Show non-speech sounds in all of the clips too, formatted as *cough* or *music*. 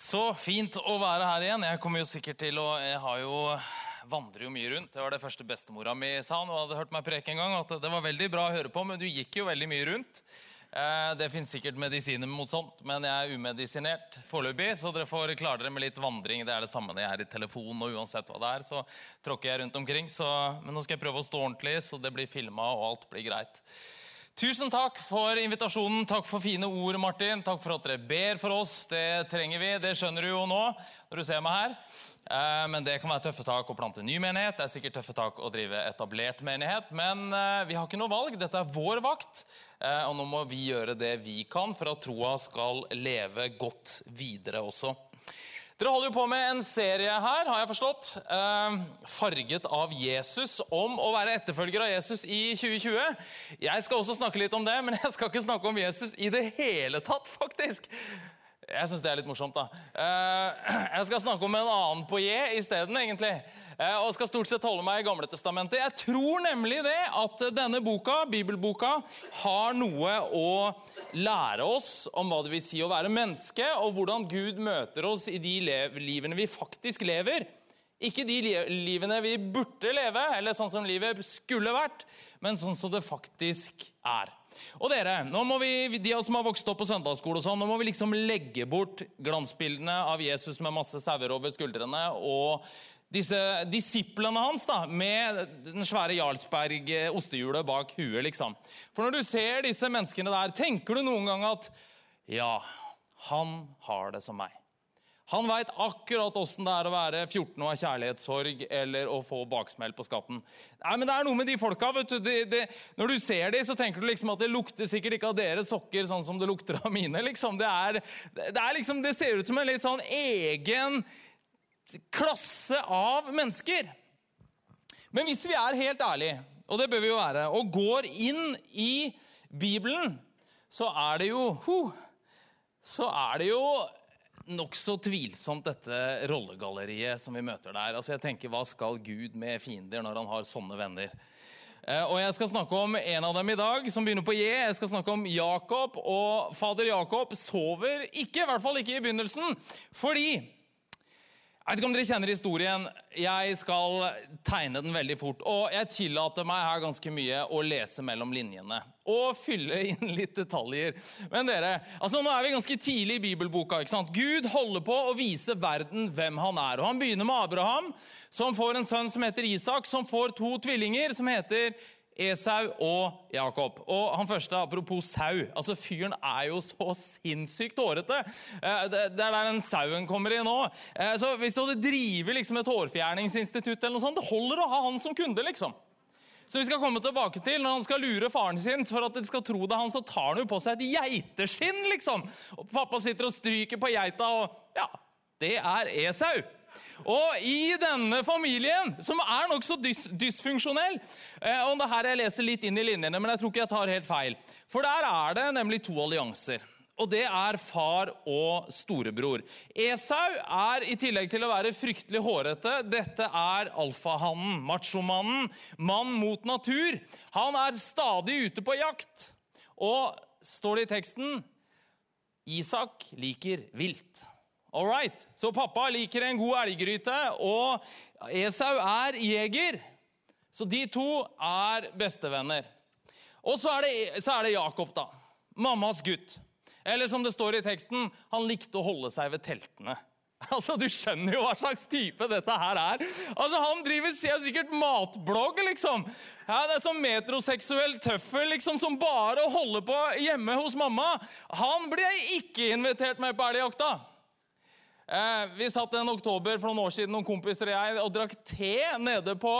Så fint å være her igjen. Jeg kommer jo sikkert til å Jeg har jo vandrer jo mye rundt. Det var det første bestemora mi sa. Hun hadde hørt meg preke en gang, at det var veldig bra å høre på, men du gikk jo veldig mye rundt. Eh, det finnes sikkert medisiner mot sånt, men jeg er umedisinert foreløpig. Så dere får klare dere med litt vandring. Det er det samme når jeg er i telefonen, og uansett hva det er, så tråkker jeg rundt omkring. Så, men nå skal jeg prøve å stå ordentlig, så det blir filma og alt blir greit. Tusen takk for invitasjonen. Takk for fine ord, Martin. Takk for at dere ber for oss. Det trenger vi. Det skjønner du jo nå når du ser meg her. Eh, men det kan være tøffe tak å plante ny menighet. Det er sikkert tøffe tak å drive etablert menighet. Men eh, vi har ikke noe valg. Dette er vår vakt. Eh, og nå må vi gjøre det vi kan for at troa skal leve godt videre også. Dere holder jo på med en serie her, har jeg forstått, eh, farget av Jesus, om å være etterfølger av Jesus i 2020. Jeg skal også snakke litt om det, men jeg skal ikke snakke om Jesus i det hele tatt, faktisk. Jeg syns det er litt morsomt, da. Eh, *clears throat* jeg skal snakke om en annen på J isteden, egentlig. Eh, og skal stort sett holde meg i Gamle Testamentet. Jeg tror nemlig det at denne boka, bibelboka, har noe å lære oss om hva det vil si å være menneske, og hvordan Gud møter oss i de livene vi faktisk lever. Ikke de livene vi burde leve, eller sånn som livet skulle vært, men sånn som det faktisk er. Og dere, nå må vi, De som har vokst opp på søndagsskole, og sånn, nå må vi liksom legge bort glansbildene av Jesus med masse sauer over skuldrene og disse disiplene hans da, med den svære Jarlsberg-ostehjulet bak huet. liksom. For når du ser disse menneskene der, tenker du noen gang at ja, han har det som meg. Han veit akkurat åssen det er å være 14 og ha kjærlighetssorg eller å få baksmell på skatten. Nei, men Det er noe med de folka. vet du. De, de, når du ser dem, så tenker du liksom at det lukter sikkert ikke av deres sokker sånn som det lukter av mine. liksom. Det, er, det, er liksom, det ser ut som en litt sånn egen klasse av mennesker. Men hvis vi er helt ærlige, og det bør vi jo være, og går inn i Bibelen, så er det jo huh, Så er det jo nokså tvilsomt, dette rollegalleriet som vi møter der. Altså jeg tenker, Hva skal Gud med fiender når han har sånne venner? Eh, og Jeg skal snakke om en av dem i dag, som begynner på J. Jeg skal snakke om Jakob. Og fader Jakob sover ikke, i hvert fall ikke i begynnelsen. Fordi jeg vet ikke om dere kjenner historien. Jeg skal tegne den veldig fort. Og jeg tillater meg her ganske mye å lese mellom linjene. Og fylle inn *laughs* litt detaljer. Men dere, altså nå er vi ganske tidlig i bibelboka. ikke sant? Gud holder på å vise verden hvem han er. Og Han begynner med Abraham, som får en sønn som heter Isak, som får to tvillinger som heter Esau og Jakob. Og han første, Apropos sau. altså Fyren er jo så sinnssykt hårete. Eh, det er der den sauen kommer i nå. Eh, så Hvis du hadde drevet liksom et hårfjerningsinstitutt, eller noe sånt, det holder å ha han som kunde. liksom. Så vi skal komme tilbake til Når han skal lure faren sin for at de skal tro det han, så tar han jo på seg et geiteskinn. liksom. Og Pappa sitter og stryker på geita, og ja, det er Esau. Og i denne familien, som er nokså dys dysfunksjonell eh, og det her Jeg leser litt inn i linjene, men jeg tror ikke jeg tar helt feil. For der er det nemlig to allianser. Og det er far og storebror. Esau er i tillegg til å være fryktelig hårete Dette er alfahannen, machomannen, mann mot natur. Han er stadig ute på jakt. Og står det i teksten Isak liker vilt. All right. Så pappa liker en god elggryte, og Esau er jeger. Så de to er bestevenner. Og så er, det, så er det Jakob, da. Mammas gutt. Eller som det står i teksten, han likte å holde seg ved teltene. *laughs* Altså, Du skjønner jo hva slags type dette her er. Altså, Han driver sikkert matblogg, liksom. Ja, det er sånn metroseksuell tøffel liksom, som bare holder på hjemme hos mamma. Han ble ikke invitert med på elgjakta. Eh, vi satt en oktober for noen år siden noen kompiser og jeg, og drakk te nede på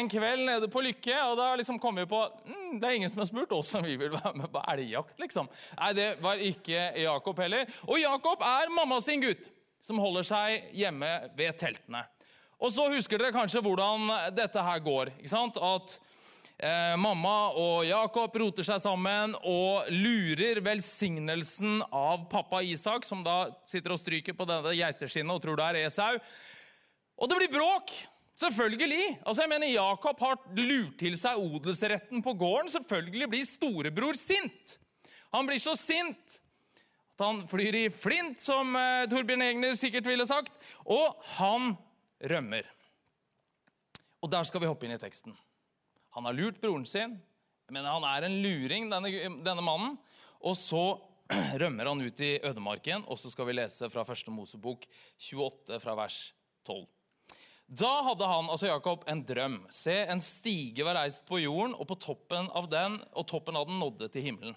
en kveld nede på Lykke. og Da liksom kom vi på mm, det er ingen som har spurt oss om vi vil være med på elgjakt. liksom. Nei, Det var ikke Jakob heller. Og Jakob er mamma sin gutt, som holder seg hjemme ved teltene. Og så husker dere kanskje hvordan dette her går. ikke sant? At Eh, mamma og Jakob roter seg sammen og lurer velsignelsen av pappa Isak, som da sitter og stryker på denne geiteskinnet og tror det er Esau. Og det blir bråk! Selvfølgelig. Altså jeg mener Jakob har lurt til seg odelsretten på gården. Selvfølgelig blir storebror sint. Han blir så sint At han flyr i flint, som eh, Torbjørn Egner sikkert ville sagt. Og han rømmer. Og der skal vi hoppe inn i teksten. Han har lurt broren sin. men Han er en luring, denne, denne mannen. Og så *clears throat* rømmer han ut i ødemarken, og så skal vi lese fra første Mosebok 28, fra vers 12. Da hadde han, altså Jakob, en drøm. Se, en stige var reist på jorden, og på toppen av den, og toppen av den nådde til himmelen.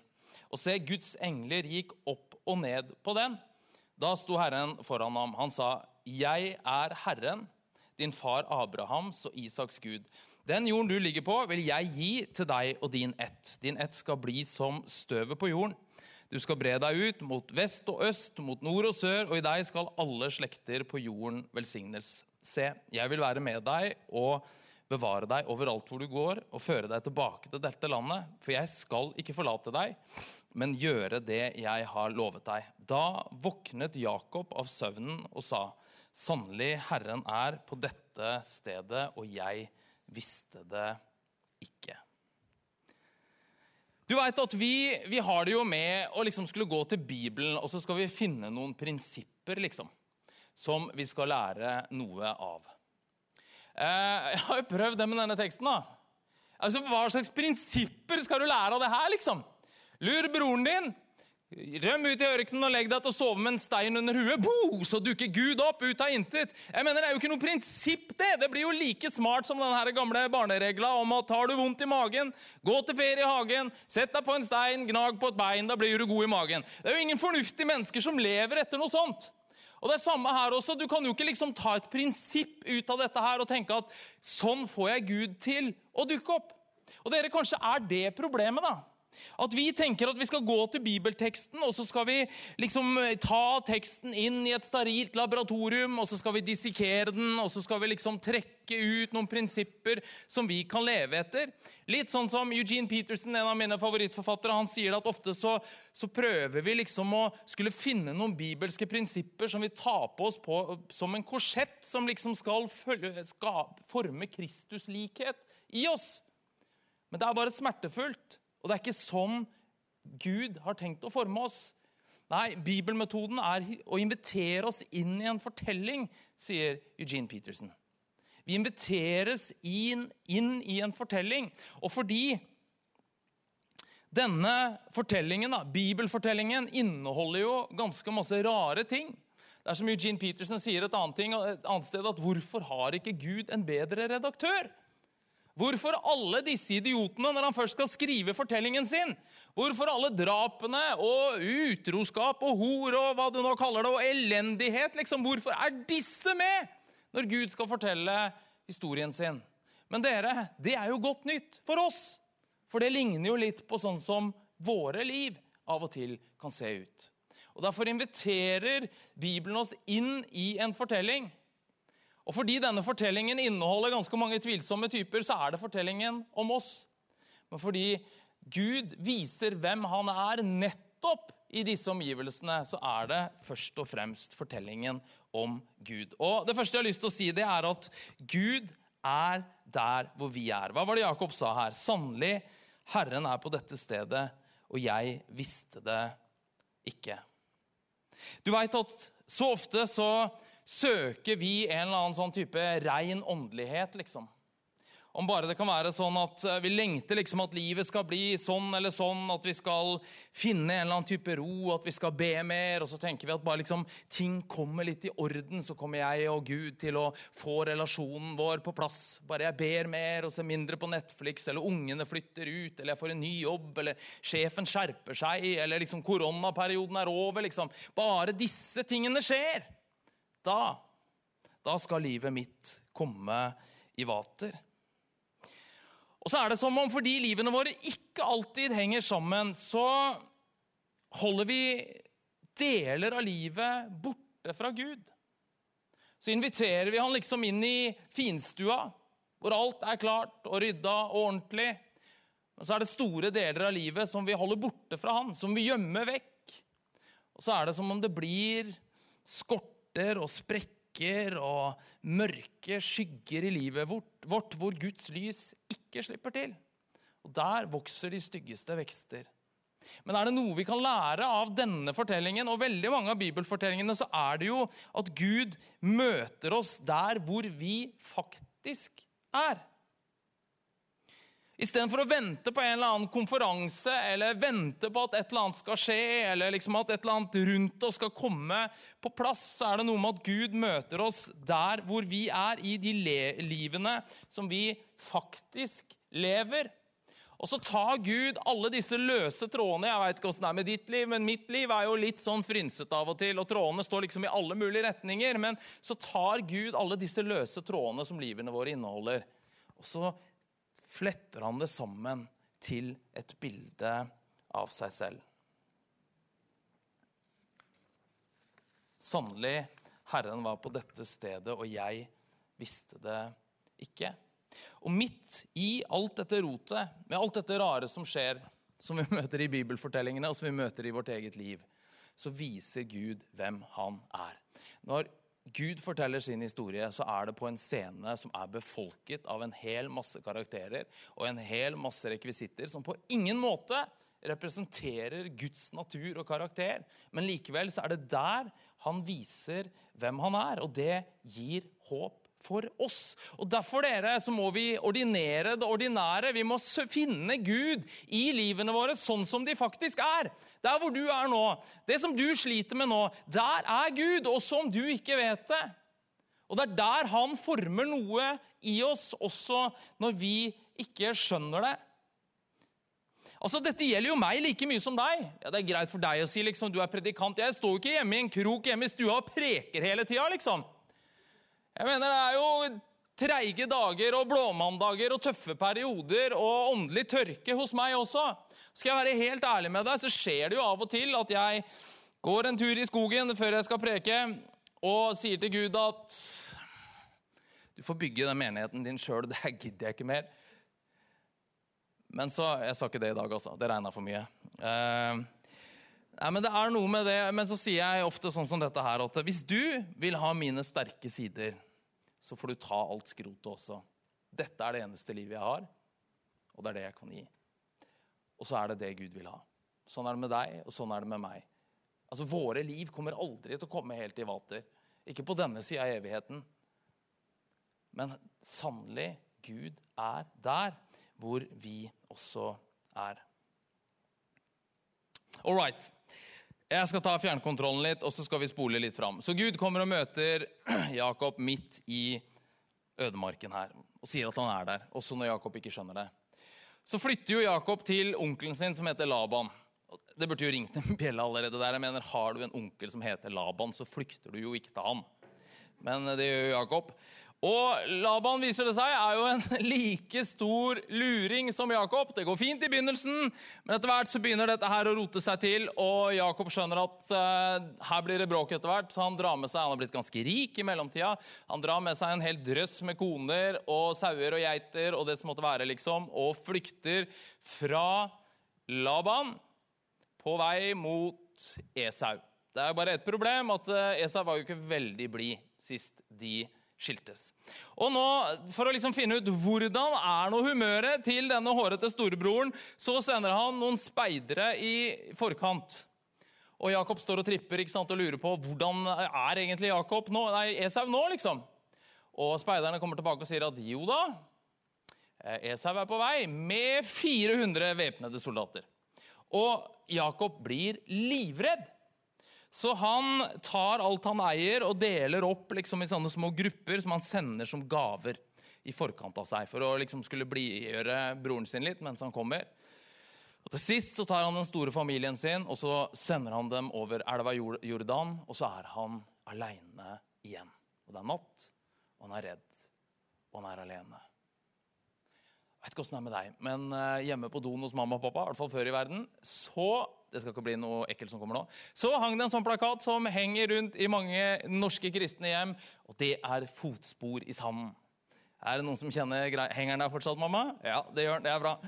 Og se, Guds engler gikk opp og ned på den. Da sto Herren foran ham. Han sa, 'Jeg er Herren, din far Abrahams og Isaks Gud.' 'Den jorden du ligger på, vil jeg gi til deg og din ett.' 'Din ett skal bli som støvet på jorden.' Du skal bre deg ut mot vest og øst, mot nord og sør, og i deg skal alle slekter på jorden velsignes. Se, jeg vil være med deg og bevare deg overalt hvor du går, og føre deg tilbake til dette landet, for jeg skal ikke forlate deg, men gjøre det jeg har lovet deg. Da våknet Jakob av søvnen og sa, sannelig, Herren er på dette stedet, og jeg visste det ikke. Du vet at vi, vi har det jo med å liksom skulle gå til Bibelen, og så skal vi finne noen prinsipper, liksom som vi skal lære noe av. Eh, jeg har jo prøvd det med denne teksten. da. Altså, Hva slags prinsipper skal du lære av det her? liksom? Lur broren din. Røm ut i ørkenen og legg deg til å sove med en stein under huet. Bo, så dukker Gud opp ut av intet. Jeg mener, Det er jo ikke noe prinsipp, det. Det blir jo like smart som den gamle barneregla om at tar du vondt i magen, gå til Per i hagen, sett deg på en stein, gnag på et bein, da blir du god i magen. Det er jo ingen fornuftige mennesker som lever etter noe sånt. Og det er samme her også. Du kan jo ikke liksom ta et prinsipp ut av dette her og tenke at sånn får jeg Gud til å dukke opp. Og dere, Kanskje er det problemet. da. At vi tenker at vi skal gå til bibelteksten, og så skal vi liksom eh, ta teksten inn i et sterilt laboratorium, og så skal vi dissekere den, og så skal vi liksom trekke ut noen prinsipper som vi kan leve etter. Litt sånn som Eugene Peterson, en av mine favorittforfattere, han sier at ofte så, så prøver vi liksom å skulle finne noen bibelske prinsipper som vi tar på oss på, som en korsett som liksom skal, følge, skal forme Kristuslikhet i oss. Men det er bare smertefullt. Og det er ikke sånn Gud har tenkt å forme oss. Nei, bibelmetoden er å invitere oss inn i en fortelling, sier Eugene Peterson. Vi inviteres inn, inn i en fortelling. Og fordi denne fortellingen, da, bibelfortellingen inneholder jo ganske masse rare ting. Det er som Eugene Peterson sier et annet, ting, et annet sted, at hvorfor har ikke Gud en bedre redaktør? Hvorfor alle disse idiotene når han først skal skrive fortellingen sin? Hvorfor alle drapene og utroskap og hor og hva du nå kaller det, og elendighet? liksom? Hvorfor er disse med når Gud skal fortelle historien sin? Men dere, det er jo godt nytt for oss. For det ligner jo litt på sånn som våre liv av og til kan se ut. Og Derfor inviterer Bibelen oss inn i en fortelling og fordi denne fortellingen inneholder ganske mange tvilsomme typer, så er det fortellingen om oss. Men fordi Gud viser hvem han er nettopp i disse omgivelsene, så er det først og fremst fortellingen om Gud. Og Det første jeg har lyst til å si, det er at Gud er der hvor vi er. Hva var det Jakob sa her? Sannelig, Herren er på dette stedet, og jeg visste det ikke. Du veit at så ofte så søker vi en eller annen sånn type rein åndelighet, liksom. Om bare det kan være sånn at eh, vi lengter liksom at livet skal bli sånn eller sånn, at vi skal finne en eller annen type ro, at vi skal be mer, og så tenker vi at bare liksom ting kommer litt i orden, så kommer jeg og Gud til å få relasjonen vår på plass. Bare jeg ber mer og ser mindre på Netflix, eller ungene flytter ut, eller jeg får en ny jobb, eller sjefen skjerper seg, eller liksom koronaperioden er over. liksom. Bare disse tingene skjer da, da skal livet mitt komme i vater. Og så er det som om fordi livene våre ikke alltid henger sammen, så holder vi deler av livet borte fra Gud. Så inviterer vi han liksom inn i finstua, hvor alt er klart og rydda og ordentlig. Men så er det store deler av livet som vi holder borte fra han, som vi gjemmer vekk. Og så er det som om det blir skort smerter og sprekker og mørke skygger i livet vårt, hvor Guds lys ikke slipper til. Og Der vokser de styggeste vekster. Men er det noe vi kan lære av denne fortellingen, og veldig mange av bibelfortellingene, så er det jo at Gud møter oss der hvor vi faktisk er. Istedenfor å vente på en eller annen konferanse eller vente på at et eller annet skal skje, eller liksom at et eller annet rundt oss skal komme på plass, så er det noe med at Gud møter oss der hvor vi er, i de livene som vi faktisk lever. Og så tar Gud alle disse løse trådene. Jeg vet ikke hvordan det er med ditt liv, men mitt liv er jo litt sånn frynsete av og til, og trådene står liksom i alle mulige retninger. Men så tar Gud alle disse løse trådene som livene våre inneholder, og så fletter han det sammen til et bilde av seg selv. Sannelig, Herren var på dette stedet, og jeg visste det ikke. Og midt i alt dette rotet, med alt dette rare som skjer, som vi *laughs* møter i bibelfortellingene og som vi møter i vårt eget liv, så viser Gud hvem han er. Når Gud forteller sin historie, så er det på en scene som er befolket av en hel masse karakterer og en hel masse rekvisitter som på ingen måte representerer Guds natur og karakter. Men likevel så er det der han viser hvem han er, og det gir håp for oss. Og Derfor dere, så må vi ordinere det ordinære. Vi må finne Gud i livene våre sånn som de faktisk er. Der hvor du er nå, det som du sliter med nå, der er Gud, også om du ikke vet det. Og det er der han former noe i oss, også når vi ikke skjønner det. Altså, Dette gjelder jo meg like mye som deg. Ja, Det er greit for deg å si liksom, du er predikant. Jeg står jo ikke hjemme i en krok hjemme i stua og preker hele tida. Liksom. Jeg mener, Det er jo treige dager og blåmandager og tøffe perioder og åndelig tørke hos meg også. Skal jeg være helt ærlig med deg, så skjer det jo av og til at jeg går en tur i skogen før jeg skal preke, og sier til Gud at du får bygge den menigheten din sjøl, det gidder jeg ikke mer. Men så, Jeg sa ikke det i dag, altså. Det regna for mye. Uh, nei, men det er noe med det, men så sier jeg ofte sånn som dette her, at hvis du vil ha mine sterke sider, så får du ta alt skrotet også. Dette er det eneste livet jeg har, og det er det jeg kan gi. Og så er det det Gud vil ha. Sånn er det med deg, og sånn er det med meg. Altså, Våre liv kommer aldri til å komme helt i vater. Ikke på denne sida av evigheten. Men sannelig, Gud er der hvor vi også er. All right. Jeg skal ta fjernkontrollen litt, og så skal vi spole litt fram. Så Gud kommer og møter *clears throat* Jakob midt i ødemarken her og sier at han er der, også når Jakob ikke skjønner det. Så flytter jo Jakob til onkelen sin, som heter Laban. Det burde jo ringt en *laughs* bjelle allerede der. Jeg mener, Har du en onkel som heter Laban, så flykter du jo ikke til han. Men det gjør jo Jakob. Og Laban viser det seg, er jo en *laughs* like stor luring som Jakob. Det går fint i begynnelsen, men etter hvert så begynner dette her å rote seg til. Og Jakob skjønner at uh, her blir det bråk etter hvert, så han drar med seg, han har blitt ganske rik i mellomtida. Han drar med seg en hel drøss med koner og sauer og geiter og det som måtte være, liksom, og flykter fra Laban på vei mot Esau. Det er bare ett problem, at uh, Esau var jo ikke veldig blid sist de skiltes. Og nå, For å liksom finne ut hvordan er nå humøret til denne hårete storebroren, så sender han noen speidere i forkant. Og Jakob står og tripper ikke sant, og lurer på hvordan er egentlig Jakob nå, nei, Esau nå. liksom. Og Speiderne kommer tilbake og sier at jo da, eh, Esau er på vei med 400 væpnede soldater. Og Jakob blir livredd. Så han tar alt han eier, og deler opp liksom, i sånne små grupper som han sender som gaver i forkant av seg, for å liksom skulle blidgjøre broren sin litt mens han kommer. Og Til sist så tar han den store familien sin og så sender han dem over elva Jordan, og så er han aleine igjen. Og Det er natt, og han er redd, og han er alene. Jeg vet ikke åssen det er med deg, men eh, hjemme på doen hos mamma og pappa, i hvert fall før i verden, så det skal ikke bli noe ekkelt som kommer nå. Så hang det en sånn plakat som henger rundt i mange norske kristne hjem, og det er 'Fotspor i sanden'. Er det noen som kjenner Henger den der fortsatt, mamma? Ja, det gjør den. Det er bra.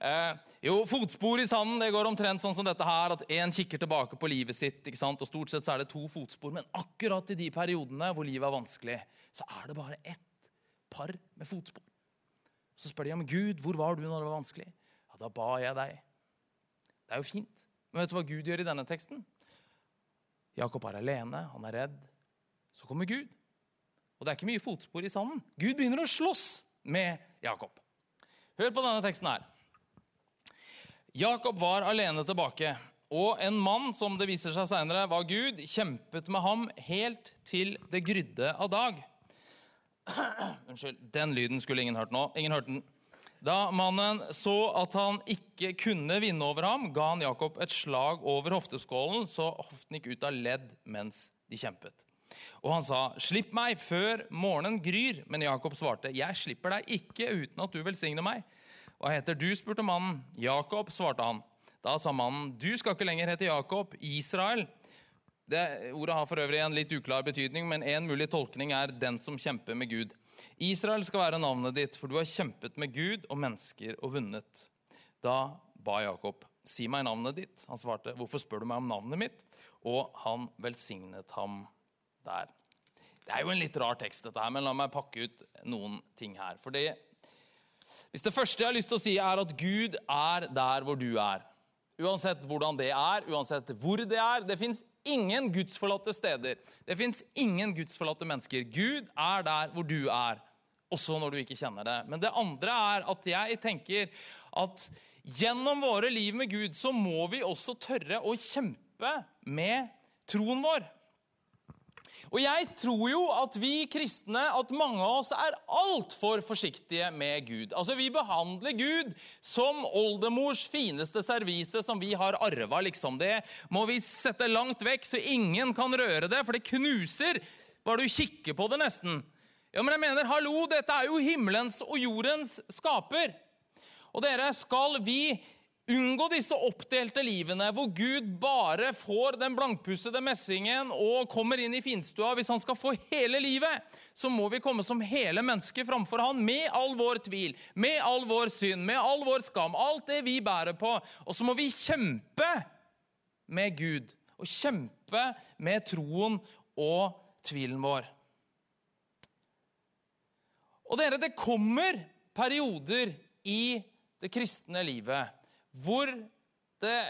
Eh, jo, Fotspor i sanden det går omtrent sånn som dette her, at én kikker tilbake på livet sitt. ikke sant? Og Stort sett så er det to fotspor, men akkurat i de periodene hvor livet er vanskelig, så er det bare ett par med fotspor. Så spør de om Gud, hvor var du når det var vanskelig? Ja, Da ba jeg deg. Det er jo fint. Men vet du hva Gud gjør i denne teksten? Jakob er alene, han er redd. Så kommer Gud. Og det er ikke mye fotspor i sanden. Gud begynner å slåss med Jakob. Hør på denne teksten her. Jakob var alene tilbake, og en mann som det viser seg senere var Gud, kjempet med ham helt til det grydde av dag. *clears throat* Unnskyld, den lyden skulle ingen hørt nå. Ingen hørte den. Da mannen så at han ikke kunne vinne over ham, ga han Jakob et slag over hofteskålen, så hoften gikk ut av ledd mens de kjempet. Og han sa, 'Slipp meg før morgenen gryr.' Men Jakob svarte, 'Jeg slipper deg ikke uten at du velsigner meg.' 'Hva heter du?' spurte mannen. 'Jakob', svarte han. Da sa mannen, 'Du skal ikke lenger hete Jakob, Israel.' Det Ordet har for øvrig en litt uklar betydning, men en mulig tolkning er 'den som kjemper med Gud'. Israel skal være navnet ditt, for du har kjempet med Gud og mennesker og vunnet. Da ba Jakob, 'Si meg navnet ditt.' Han svarte, 'Hvorfor spør du meg om navnet mitt?' Og han velsignet ham der. Det er jo en litt rar tekst, dette her, men la meg pakke ut noen ting her. Fordi Hvis det første jeg har lyst til å si, er at Gud er der hvor du er Uansett hvordan det er, uansett hvor det er. Det fins ingen gudsforlatte steder. Det fins ingen gudsforlatte mennesker. Gud er der hvor du er, også når du ikke kjenner det. Men det andre er at jeg tenker at gjennom våre liv med Gud så må vi også tørre å kjempe med troen vår. Og jeg tror jo at vi kristne, at mange av oss er altfor forsiktige med Gud. Altså Vi behandler Gud som oldemors fineste servise som vi har arva. Liksom. Det må vi sette langt vekk, så ingen kan røre det, for det knuser bare du kikker på det, nesten. Ja, men jeg mener, hallo, dette er jo himmelens og jordens skaper. Og dere, skal vi Unngå disse oppdelte livene hvor Gud bare får den blankpussede messingen og kommer inn i finstua. Hvis han skal få hele livet, så må vi komme som hele mennesker framfor han med all vår tvil, med all vår synd, med all vår skam, alt det vi bærer på. Og så må vi kjempe med Gud, og kjempe med troen og tvilen vår. Og dere, det kommer perioder i det kristne livet hvor det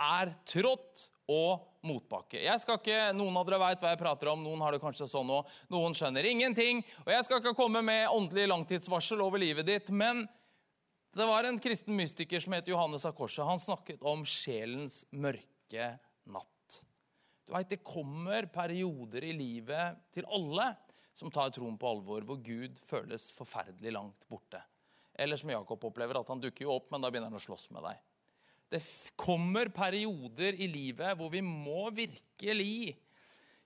er trått og motbakke. Jeg skal ikke, Noen av dere vet hva jeg prater om, noen har det kanskje sånn òg. Noen skjønner ingenting. Og jeg skal ikke komme med åndelig langtidsvarsel over livet ditt, men det var en kristen mystiker som het Johannes av Korset. Han snakket om sjelens mørke natt. Du vet, Det kommer perioder i livet til alle som tar troen på alvor, hvor Gud føles forferdelig langt borte. Eller som Jakob opplever, at han dukker jo opp, men da begynner han å slåss med deg. Det kommer perioder i livet hvor vi må virkelig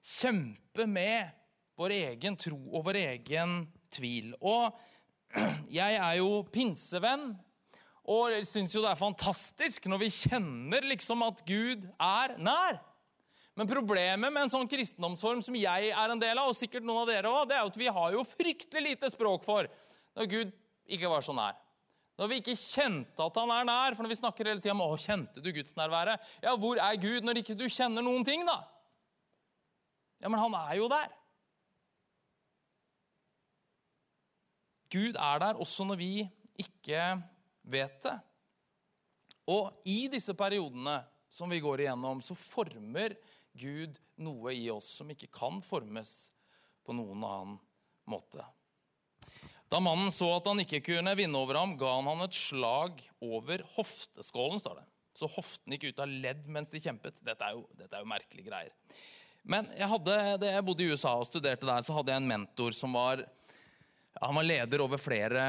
kjempe med vår egen tro og vår egen tvil. Og *clears throat* jeg er jo pinsevenn, og syns jo det er fantastisk når vi kjenner liksom at Gud er nær. Men problemet med en sånn kristendomsform som jeg er en del av, og sikkert noen av dere også, det er at vi har jo fryktelig lite språk for når Gud ikke var så nær. Når vi ikke kjente at han er nær, for når vi snakker hele tida om å, kjente du Guds nærvære? ja, hvor er Gud når ikke du kjenner noen ting, da? Ja, men han er jo der. Gud er der også når vi ikke vet det. Og i disse periodene som vi går igjennom, så former Gud noe i oss som ikke kan formes på noen annen måte. Da mannen så at han ikke kunne vinne over ham, ga han han et slag over hofteskålen. står det. Så hoften gikk ut av ledd mens de kjempet. Dette er jo, dette er jo merkelige greier. Men jeg hadde, jeg bodde i USA og studerte der, så hadde jeg en mentor som var han var leder over flere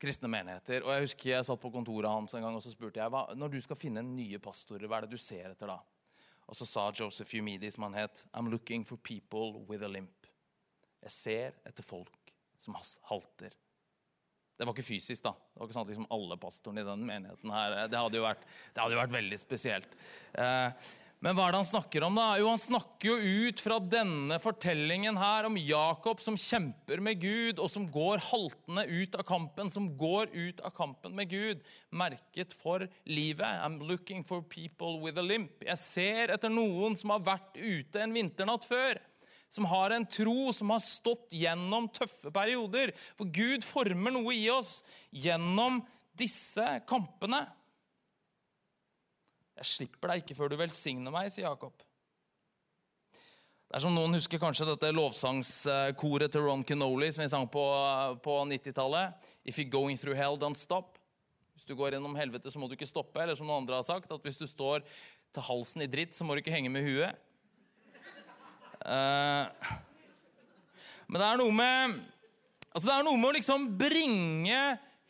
kristne menigheter. Og Jeg husker jeg satt på kontoret hans en gang og så spurte jeg, hva, når du skal finne nye pastorer, hva er det du ser etter da? Og så sa Joseph Humidi, som han het, I'm looking for people with a limp. Jeg ser etter folk som halter. Det var ikke fysisk, da. Det var ikke sånn at liksom alle pastorene i den menigheten her, eh, Det hadde jo vært, hadde vært veldig spesielt. Eh, men hva er det han snakker om, da? Jo, Han snakker jo ut fra denne fortellingen her om Jakob som kjemper med Gud, og som går haltende ut av kampen, som går ut av kampen med Gud, merket for livet. I'm looking for people with a limp. Jeg ser etter noen som har vært ute en vinternatt før som har en tro som har stått gjennom tøffe perioder. For Gud former noe i oss gjennom disse kampene. Jeg slipper deg ikke før du velsigner meg, sier Jakob. Det er som Noen husker kanskje dette lovsangskoret til Ron Canoli som vi sang på, på 90-tallet. If you're going through hell, don't stop. Hvis du går gjennom helvete, så må du ikke stoppe. Eller som noen andre har sagt, at hvis du står til halsen i dritt, så må du ikke henge med huet. Uh, men det er noe med altså det er noe med å liksom bringe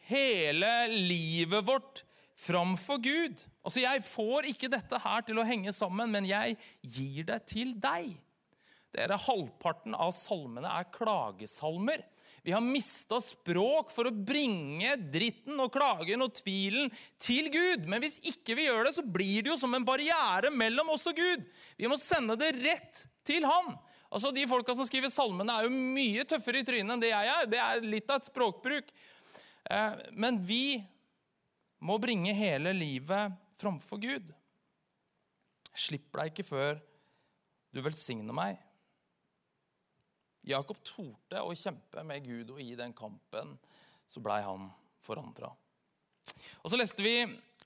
hele livet vårt framfor Gud. Altså, Jeg får ikke dette her til å henge sammen, men jeg gir det til deg. Dere, Halvparten av salmene er klagesalmer. Vi har mista språk for å bringe dritten og klagen og tvilen til Gud. Men hvis ikke vi gjør det, så blir det jo som en barriere mellom oss og Gud. Vi må sende det rett til Han. Altså, De folka som skriver salmene, er jo mye tøffere i trynet enn det jeg er. Det er litt av et språkbruk. Eh, men vi må bringe hele livet framfor Gud. Slipp deg ikke før du velsigner meg. Jakob torde å kjempe med Gud, og i den kampen så blei han forandra. Og så leste vi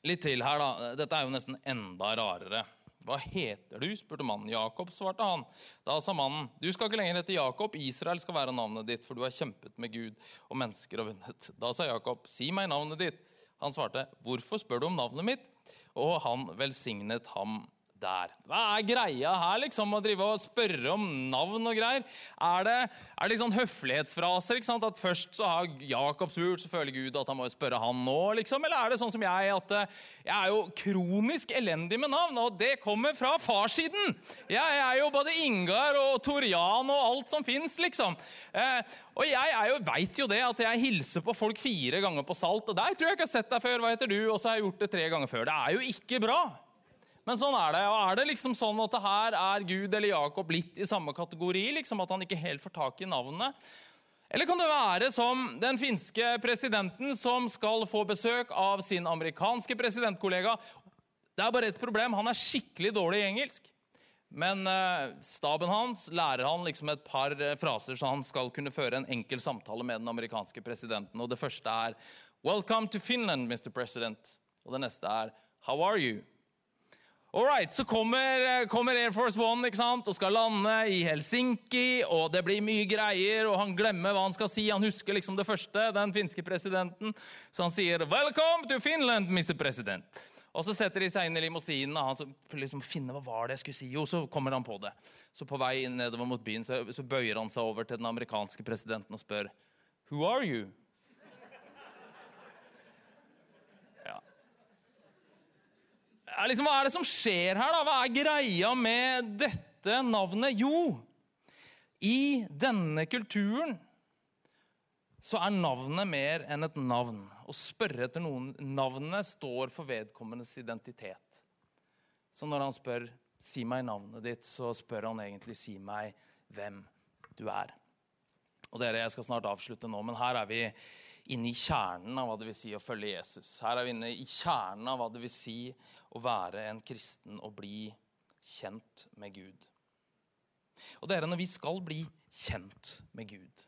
litt til her. da. Dette er jo nesten enda rarere. Hva heter du? spurte mannen. Jakob, svarte han. Da sa mannen, du skal ikke lenger hete Jakob, Israel skal være navnet ditt, for du har kjempet med Gud og mennesker og vunnet. Da sa Jakob, si meg navnet ditt. Han svarte, hvorfor spør du om navnet mitt? Og han velsignet ham der. Hva er greia her, liksom? Å drive og spørre om navn og greier? Er det, er det liksom høflighetsfraser? ikke sant? At først så har Jakob spurt, så føler Gud at han må spørre han nå, liksom? Eller er det sånn som jeg, at eh, jeg er jo kronisk elendig med navn, og det kommer fra farssiden? Jeg er jo både Ingar og Torian og alt som fins, liksom. Eh, og jeg veit jo det, at jeg hilser på folk fire ganger på Salt, og der tror jeg ikke jeg har sett deg før, hva heter du? Og så har jeg gjort det tre ganger før. Det er jo ikke bra. Men sånn er det. Og er det liksom sånn at det her er Gud eller Jakob litt i samme kategori? liksom At han ikke helt får tak i navnene? Eller kan det være som den finske presidenten som skal få besøk av sin amerikanske presidentkollega? Det er bare ett problem. Han er skikkelig dårlig i engelsk. Men eh, staben hans lærer han liksom et par eh, fraser så han skal kunne føre en enkel samtale med den amerikanske presidenten. Og Det første er 'Welcome to Finland, Mr. President'. Og det neste er 'How are you'? Alright, Så kommer, kommer, Air Force One ikke sant? og skal lande i Helsinki. og Det blir mye greier, og han glemmer hva han skal si. Han husker liksom det første, den finske presidenten. Så han sier 'Welcome to Finland, Mr. President'. Og Så setter de seg inn i limousinen, og han så liksom finner hva var det jeg skulle si. Jo, så kommer han på det. Så på vei nedover mot byen så, så bøyer han seg over til den amerikanske presidenten og spør 'Who are you?' Liksom, hva er det som skjer her? da? Hva er greia med dette navnet? Jo, i denne kulturen så er navnet mer enn et navn. Å spørre etter noen Navnet står for vedkommendes identitet. Så når han spør 'si meg navnet ditt', så spør han egentlig 'si meg hvem du er'. Og dere, Jeg skal snart avslutte nå, men her er vi inne i kjernen av hva det vil si å følge Jesus. Her er vi inne i kjernen av hva det vil si å være en kristen og bli kjent med Gud. Og dere, Når vi skal bli kjent med Gud,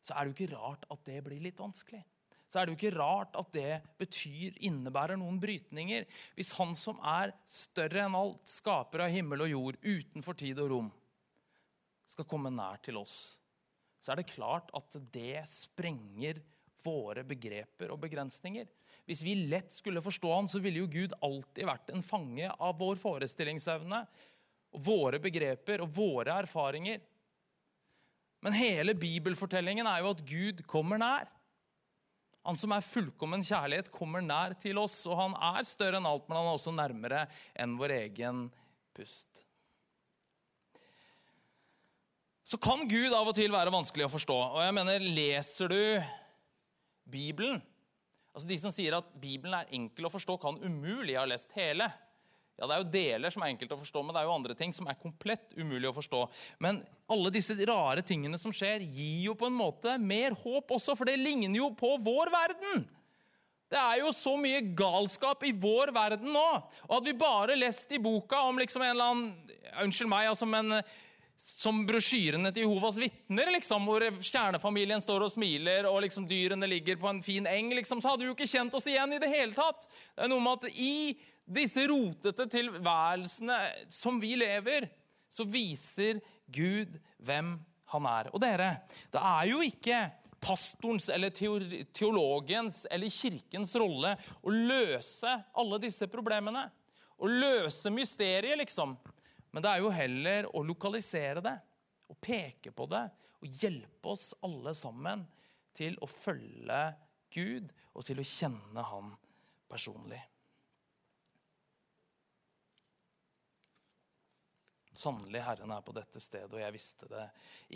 så er det jo ikke rart at det blir litt vanskelig. Så er det jo ikke rart at det betyr, innebærer noen brytninger. Hvis Han som er større enn alt, skaper av himmel og jord, utenfor tid og rom, skal komme nær til oss så er det klart at det sprenger våre begreper og begrensninger. Hvis vi lett skulle forstå han, så ville jo Gud alltid vært en fange av vår forestillingsevne, våre begreper og våre erfaringer. Men hele bibelfortellingen er jo at Gud kommer nær. Han som er fullkommen kjærlighet, kommer nær til oss, og han er større enn alt, men han er også nærmere enn vår egen pust så kan Gud av og til være vanskelig å forstå. Og jeg mener, Leser du Bibelen Altså De som sier at Bibelen er enkel å forstå, kan umulig ha lest hele. Ja, Det er jo deler som er enkelt å forstå, men det er jo andre ting som er komplett umulig å forstå. Men alle disse rare tingene som skjer, gir jo på en måte mer håp også, for det ligner jo på vår verden. Det er jo så mye galskap i vår verden nå. Og hadde vi bare lest i boka om liksom en eller annen Unnskyld meg, altså, men som brosjyrene til Jehovas vitner, liksom, hvor kjernefamilien står og smiler, og liksom dyrene ligger på en fin eng, liksom, så hadde vi jo ikke kjent oss igjen i det hele tatt. Det er noe med at I disse rotete tilværelsene som vi lever, så viser Gud hvem han er. Og dere, det er jo ikke pastorens eller teologens eller kirkens rolle å løse alle disse problemene. Å løse mysteriet, liksom. Men det er jo heller å lokalisere det og peke på det og hjelpe oss alle sammen til å følge Gud og til å kjenne Han personlig. Sannelig, Herren er på dette stedet, og jeg visste det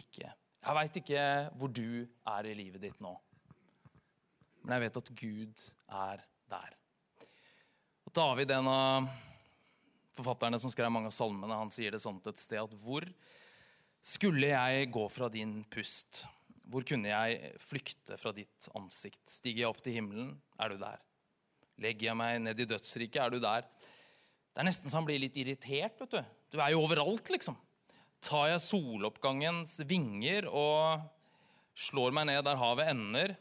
ikke. Jeg veit ikke hvor du er i livet ditt nå, men jeg vet at Gud er der. Og David, en av forfatterne som skrev mange av salmene, han sier det sånn et sted at hvor skulle jeg gå fra din pust? Hvor kunne jeg flykte fra ditt ansikt? Stiger jeg opp til himmelen, er du der. Legger jeg meg ned i dødsriket, er du der. Det er nesten så han blir litt irritert. vet Du Du er jo overalt, liksom. Tar jeg soloppgangens vinger og slår meg ned der havet ender,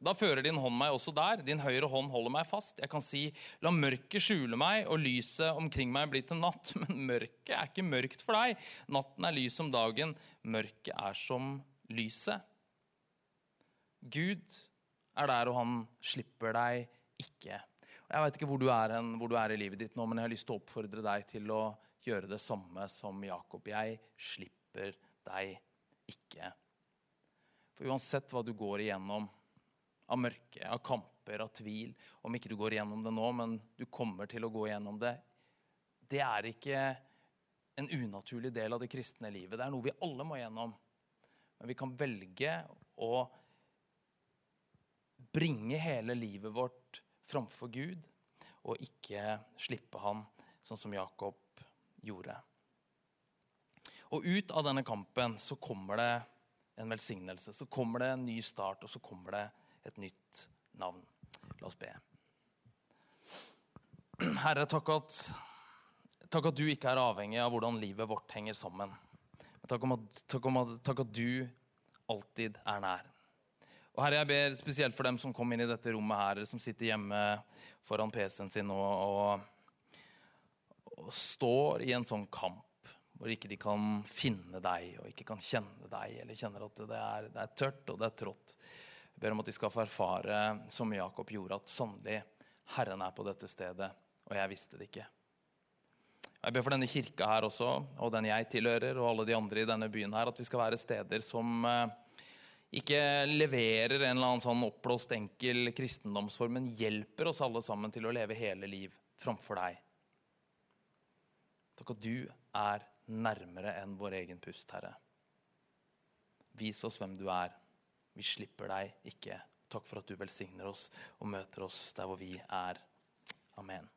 da fører din hånd meg også der. Din høyre hånd holder meg fast. Jeg kan si, la mørket skjule meg og lyset omkring meg bli til natt. *laughs* Men mørket er ikke mørkt for deg. Natten er lys som dagen. Mørket er som lyset. Gud er der, og han slipper deg ikke. Jeg vet ikke hvor du, er, hvor du er i livet ditt nå, men jeg har lyst til å oppfordre deg til å gjøre det samme som Jakob. Jeg slipper deg ikke. For uansett hva du går igjennom av mørke, av kamper, av tvil Om ikke du går igjennom det nå, men du kommer til å gå igjennom det Det er ikke en unaturlig del av det kristne livet. Det er noe vi alle må igjennom. Men vi kan velge å bringe hele livet vårt framfor Gud og ikke slippe ham, sånn som Jakob gjorde. Og ut av denne kampen så kommer det en velsignelse. Så kommer det en ny start, og så kommer det et nytt navn. La oss be. Herre, takk at, takk at du ikke er avhengig av hvordan livet vårt henger sammen. Takk, at, takk, at, takk at du alltid er nær. Og Herre, jeg ber spesielt for dem som kom inn i dette rommet her, som sitter hjemme foran PC-en sin og, og, og, står i en sånn kamp hvor ikke de kan finne deg og ikke kan kjenne deg, eller kjenner at det er, det er tørt og det er trått. Ber om at de skal få erfare, som Jakob gjorde, at sannelig Herren er på dette stedet, og jeg visste det ikke. Jeg ber for denne kirka her også, og den jeg tilhører, og alle de andre i denne byen her, at vi skal være steder som eh, ikke leverer en eller annen sånn oppblåst, enkel kristendomsform, men hjelper oss alle sammen til å leve hele liv framfor deg. Takk at du er nærmere enn vår egen pust, Herre. Vis oss hvem du er. Vi slipper deg ikke. Takk for at du velsigner oss og møter oss der hvor vi er. Amen.